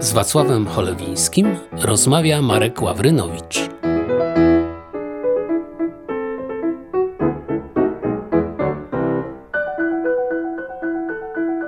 Z Wacławem Cholewińskim rozmawia Marek Ławrynowicz.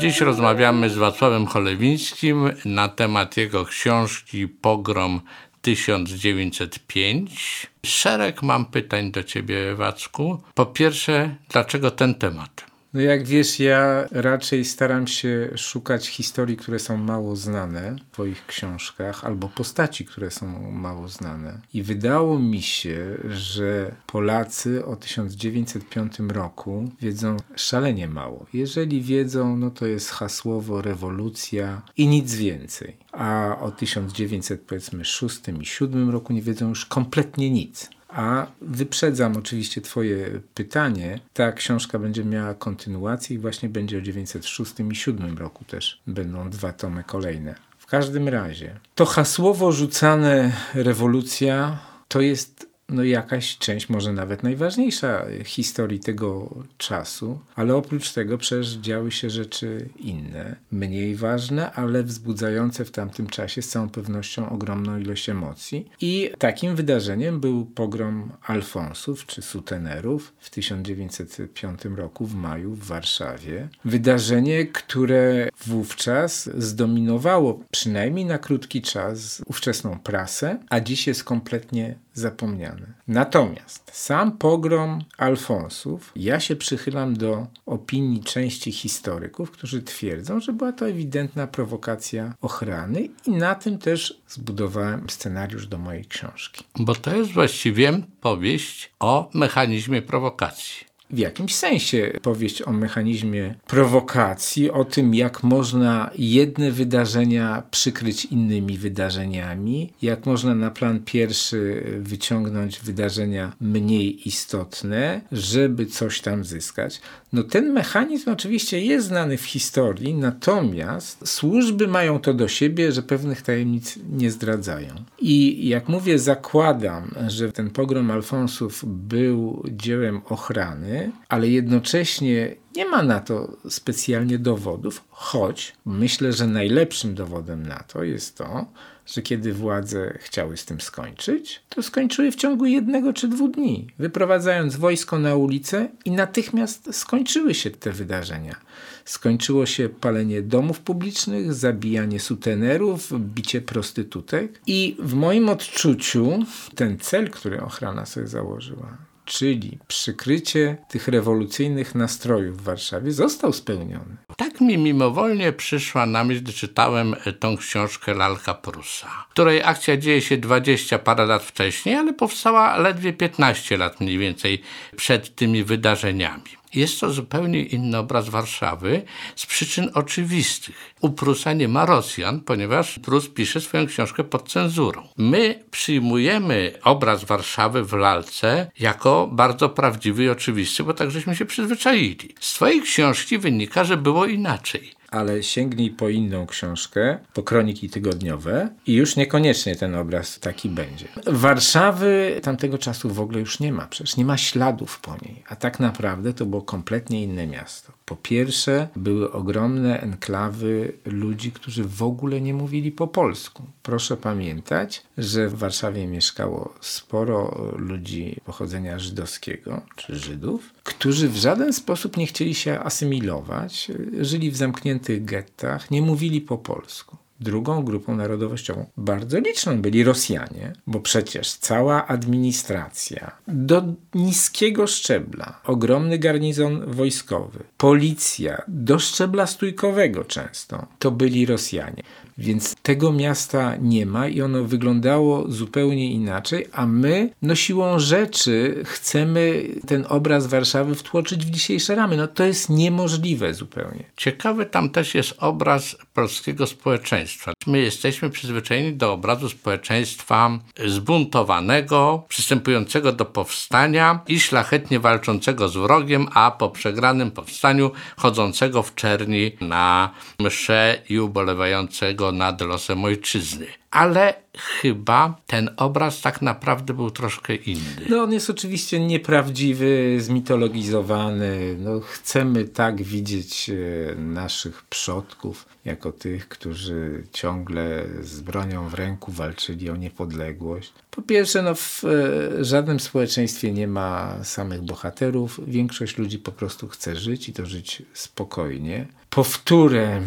Dziś rozmawiamy z Wacławem Cholewińskim na temat jego książki Pogrom 1905. Szereg mam pytań do ciebie, Wacku. Po pierwsze, dlaczego ten temat? No jak wiesz, ja raczej staram się szukać historii, które są mało znane w twoich książkach, albo postaci, które są mało znane. I wydało mi się, że Polacy o 1905 roku wiedzą szalenie mało. Jeżeli wiedzą, no to jest hasłowo rewolucja i nic więcej. A o 1906 i 7 roku nie wiedzą już kompletnie nic. A wyprzedzam oczywiście Twoje pytanie. Ta książka będzie miała kontynuację i właśnie będzie o 906 i 7 roku też. Będą dwa tomy kolejne. W każdym razie, to hasłowo rzucane rewolucja to jest no jakaś część, może nawet najważniejsza historii tego czasu, ale oprócz tego przecież działy się rzeczy inne, mniej ważne, ale wzbudzające w tamtym czasie z całą pewnością ogromną ilość emocji. I takim wydarzeniem był pogrom Alfonsów czy Sutenerów w 1905 roku w maju w Warszawie. Wydarzenie, które wówczas zdominowało przynajmniej na krótki czas ówczesną prasę, a dziś jest kompletnie zapomniane. Natomiast sam pogrom Alfonsów, ja się przychylam do opinii części historyków, którzy twierdzą, że była to ewidentna prowokacja ochrany i na tym też zbudowałem scenariusz do mojej książki. Bo to jest właściwie powieść o mechanizmie prowokacji w jakimś sensie powieść o mechanizmie prowokacji, o tym, jak można jedne wydarzenia przykryć innymi wydarzeniami, jak można na plan pierwszy wyciągnąć wydarzenia mniej istotne, żeby coś tam zyskać. No ten mechanizm oczywiście jest znany w historii, natomiast służby mają to do siebie, że pewnych tajemnic nie zdradzają. I jak mówię, zakładam, że ten pogrom Alfonsów był dziełem ochrany, ale jednocześnie nie ma na to specjalnie dowodów, choć myślę, że najlepszym dowodem na to jest to, że kiedy władze chciały z tym skończyć, to skończyły w ciągu jednego czy dwóch dni, wyprowadzając wojsko na ulicę i natychmiast skończyły się te wydarzenia. Skończyło się palenie domów publicznych, zabijanie sutenerów, bicie prostytutek i w moim odczuciu ten cel, który ochrana sobie założyła, czyli przykrycie tych rewolucyjnych nastrojów w Warszawie został spełniony. Tak mi mimowolnie przyszła na myśl, gdy czytałem tą książkę Lalka Prusa, której akcja dzieje się 20 parę lat wcześniej, ale powstała ledwie 15 lat mniej więcej przed tymi wydarzeniami. Jest to zupełnie inny obraz Warszawy z przyczyn oczywistych. U Prusa nie ma Rosjan, ponieważ Prus pisze swoją książkę pod cenzurą. My przyjmujemy obraz Warszawy w lalce jako bardzo prawdziwy i oczywisty, bo tak żeśmy się przyzwyczaili. Z twojej książki wynika, że było inaczej ale sięgnij po inną książkę, po kroniki tygodniowe i już niekoniecznie ten obraz taki będzie. Warszawy tamtego czasu w ogóle już nie ma, przecież nie ma śladów po niej, a tak naprawdę to było kompletnie inne miasto. Po pierwsze, były ogromne enklawy ludzi, którzy w ogóle nie mówili po polsku. Proszę pamiętać, że w Warszawie mieszkało sporo ludzi pochodzenia żydowskiego czy Żydów, którzy w żaden sposób nie chcieli się asymilować, żyli w zamkniętych gettach, nie mówili po polsku. Drugą grupą narodowościową, bardzo liczną, byli Rosjanie, bo przecież cała administracja do niskiego szczebla, ogromny garnizon wojskowy, policja do szczebla stójkowego często, to byli Rosjanie. Więc tego miasta nie ma i ono wyglądało zupełnie inaczej, a my no siłą rzeczy chcemy ten obraz Warszawy wtłoczyć w dzisiejsze ramy. No to jest niemożliwe zupełnie. Ciekawy tam też jest obraz polskiego społeczeństwa. My jesteśmy przyzwyczajeni do obrazu społeczeństwa zbuntowanego, przystępującego do powstania i szlachetnie walczącego z wrogiem, a po przegranym powstaniu chodzącego w czerni na msze i ubolewającego nad losem ojczyzny. Ale chyba ten obraz tak naprawdę był troszkę inny. No on jest oczywiście nieprawdziwy, zmitologizowany. No, chcemy tak widzieć e, naszych przodków, jako tych, którzy ciągle z bronią w ręku walczyli o niepodległość. Po pierwsze, no, w e, żadnym społeczeństwie nie ma samych bohaterów. Większość ludzi po prostu chce żyć i to żyć spokojnie. Powtórę.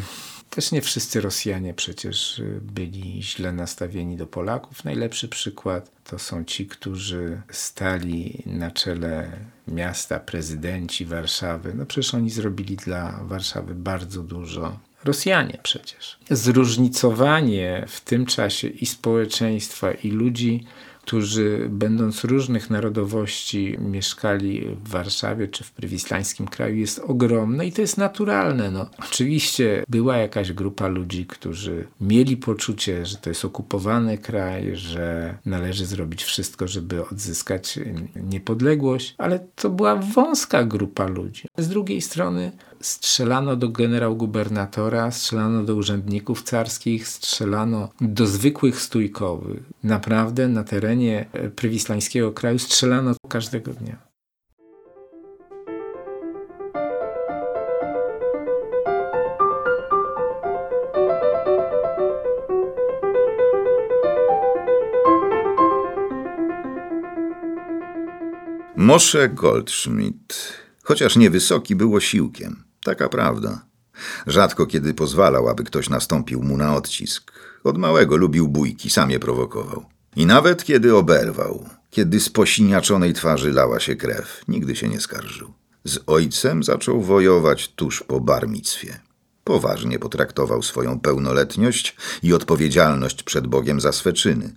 Też nie wszyscy Rosjanie przecież byli źle nastawieni do Polaków. Najlepszy przykład to są ci, którzy stali na czele miasta, prezydenci Warszawy. No przecież oni zrobili dla Warszawy bardzo dużo. Rosjanie przecież. Zróżnicowanie w tym czasie i społeczeństwa, i ludzi którzy będąc różnych narodowości mieszkali w Warszawie czy w prywislańskim kraju jest ogromne i to jest naturalne. No. Oczywiście była jakaś grupa ludzi, którzy mieli poczucie, że to jest okupowany kraj, że należy zrobić wszystko, żeby odzyskać niepodległość, ale to była wąska grupa ludzi. Z drugiej strony strzelano do generał-gubernatora, strzelano do urzędników carskich, strzelano do zwykłych stójkowych. Naprawdę na terenie e, prywislańskiego kraju strzelano każdego dnia. Moshe Goldschmidt, chociaż niewysoki, był osiłkiem. Taka prawda. Rzadko kiedy pozwalał, aby ktoś nastąpił mu na odcisk. Od małego lubił bójki, sam je prowokował. I nawet kiedy oberwał, kiedy z posiniaczonej twarzy lała się krew, nigdy się nie skarżył. Z ojcem zaczął wojować tuż po barmictwie. Poważnie potraktował swoją pełnoletność i odpowiedzialność przed Bogiem za swe czyny.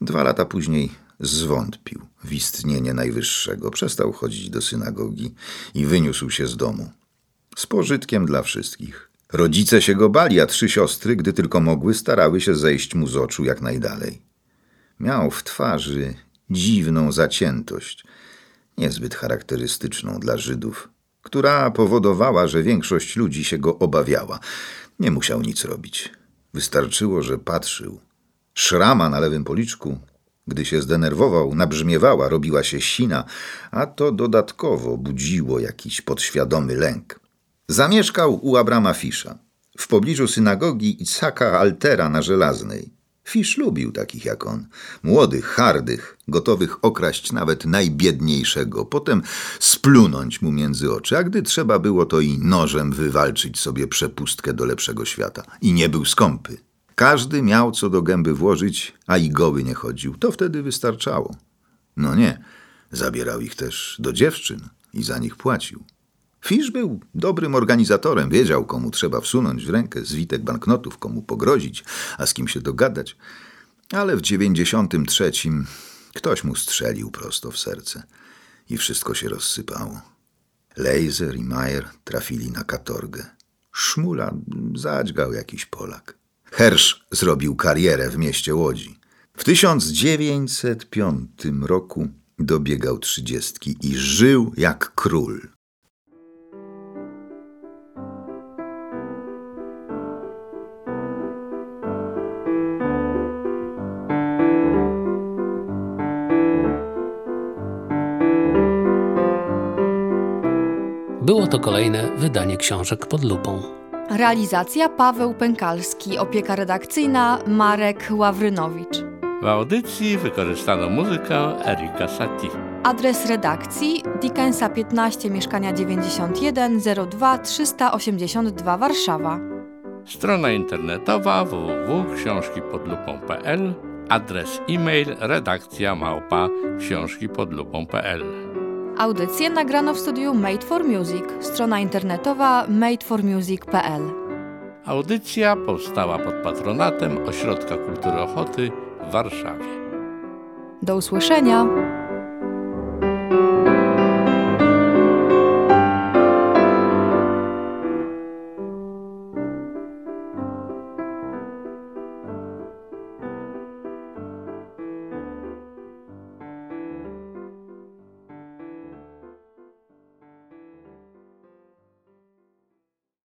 Dwa lata później zwątpił w istnienie Najwyższego, przestał chodzić do synagogi i wyniósł się z domu z pożytkiem dla wszystkich. Rodzice się go bali, a trzy siostry, gdy tylko mogły, starały się zejść mu z oczu jak najdalej. Miał w twarzy dziwną zaciętość, niezbyt charakterystyczną dla Żydów, która powodowała, że większość ludzi się go obawiała. Nie musiał nic robić. Wystarczyło, że patrzył. Szrama na lewym policzku, gdy się zdenerwował, nabrzmiewała, robiła się sina, a to dodatkowo budziło jakiś podświadomy lęk. Zamieszkał u Abrama Fisza, w pobliżu synagogi Icaka Altera na Żelaznej. Fisz lubił takich jak on, młodych, hardych, gotowych okraść nawet najbiedniejszego, potem splunąć mu między oczy, a gdy trzeba było, to i nożem wywalczyć sobie przepustkę do lepszego świata. I nie był skąpy. Każdy miał co do gęby włożyć, a i goły nie chodził. To wtedy wystarczało. No nie, zabierał ich też do dziewczyn i za nich płacił. Fisz był dobrym organizatorem, wiedział, komu trzeba wsunąć w rękę zwitek banknotów, komu pogrozić, a z kim się dogadać. Ale w dziewięćdziesiątym trzecim ktoś mu strzelił prosto w serce i wszystko się rozsypało. Lejzer i Majer trafili na katorgę. Szmula zadźgał jakiś Polak. Hersz zrobił karierę w mieście Łodzi. W 1905 roku dobiegał trzydziestki i żył jak król. Było to kolejne wydanie książek pod lupą. Realizacja Paweł Pękalski, opieka redakcyjna Marek Ławrynowicz. W audycji wykorzystano muzykę Erika Satie. Adres redakcji Dickensa 15 mieszkania 91 02 382 Warszawa. Strona internetowa www.książkipodlupą.pl Adres e-mail redakcja małpa książkipodlupą.pl Audycję nagrano w studiu Made for Music, strona internetowa madeformusic.pl. Audycja powstała pod patronatem Ośrodka Kultury Ochoty w Warszawie. Do usłyszenia!